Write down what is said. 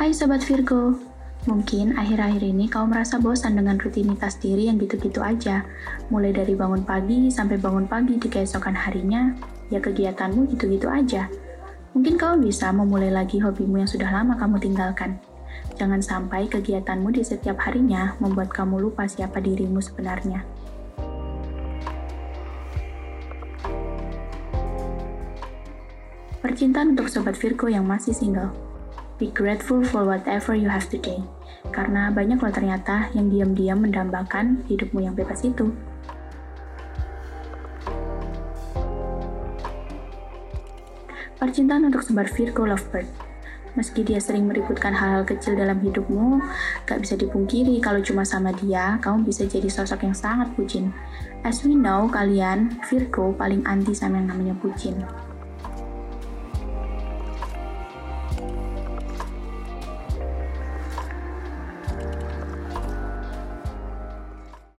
Hai Sobat Virgo, mungkin akhir-akhir ini kau merasa bosan dengan rutinitas diri yang gitu-gitu aja. Mulai dari bangun pagi sampai bangun pagi di keesokan harinya, ya kegiatanmu gitu-gitu aja. Mungkin kau bisa memulai lagi hobimu yang sudah lama kamu tinggalkan. Jangan sampai kegiatanmu di setiap harinya membuat kamu lupa siapa dirimu sebenarnya. Percintaan untuk Sobat Virgo yang masih single. Be grateful for whatever you have today. Karena banyak loh ternyata yang diam-diam mendambakan hidupmu yang bebas itu. Percintaan untuk Sobat Virgo Lovebird. Meski dia sering meributkan hal-hal kecil dalam hidupmu, gak bisa dipungkiri kalau cuma sama dia, kamu bisa jadi sosok yang sangat bucin. As we know, kalian, Virgo paling anti sama yang namanya bucin.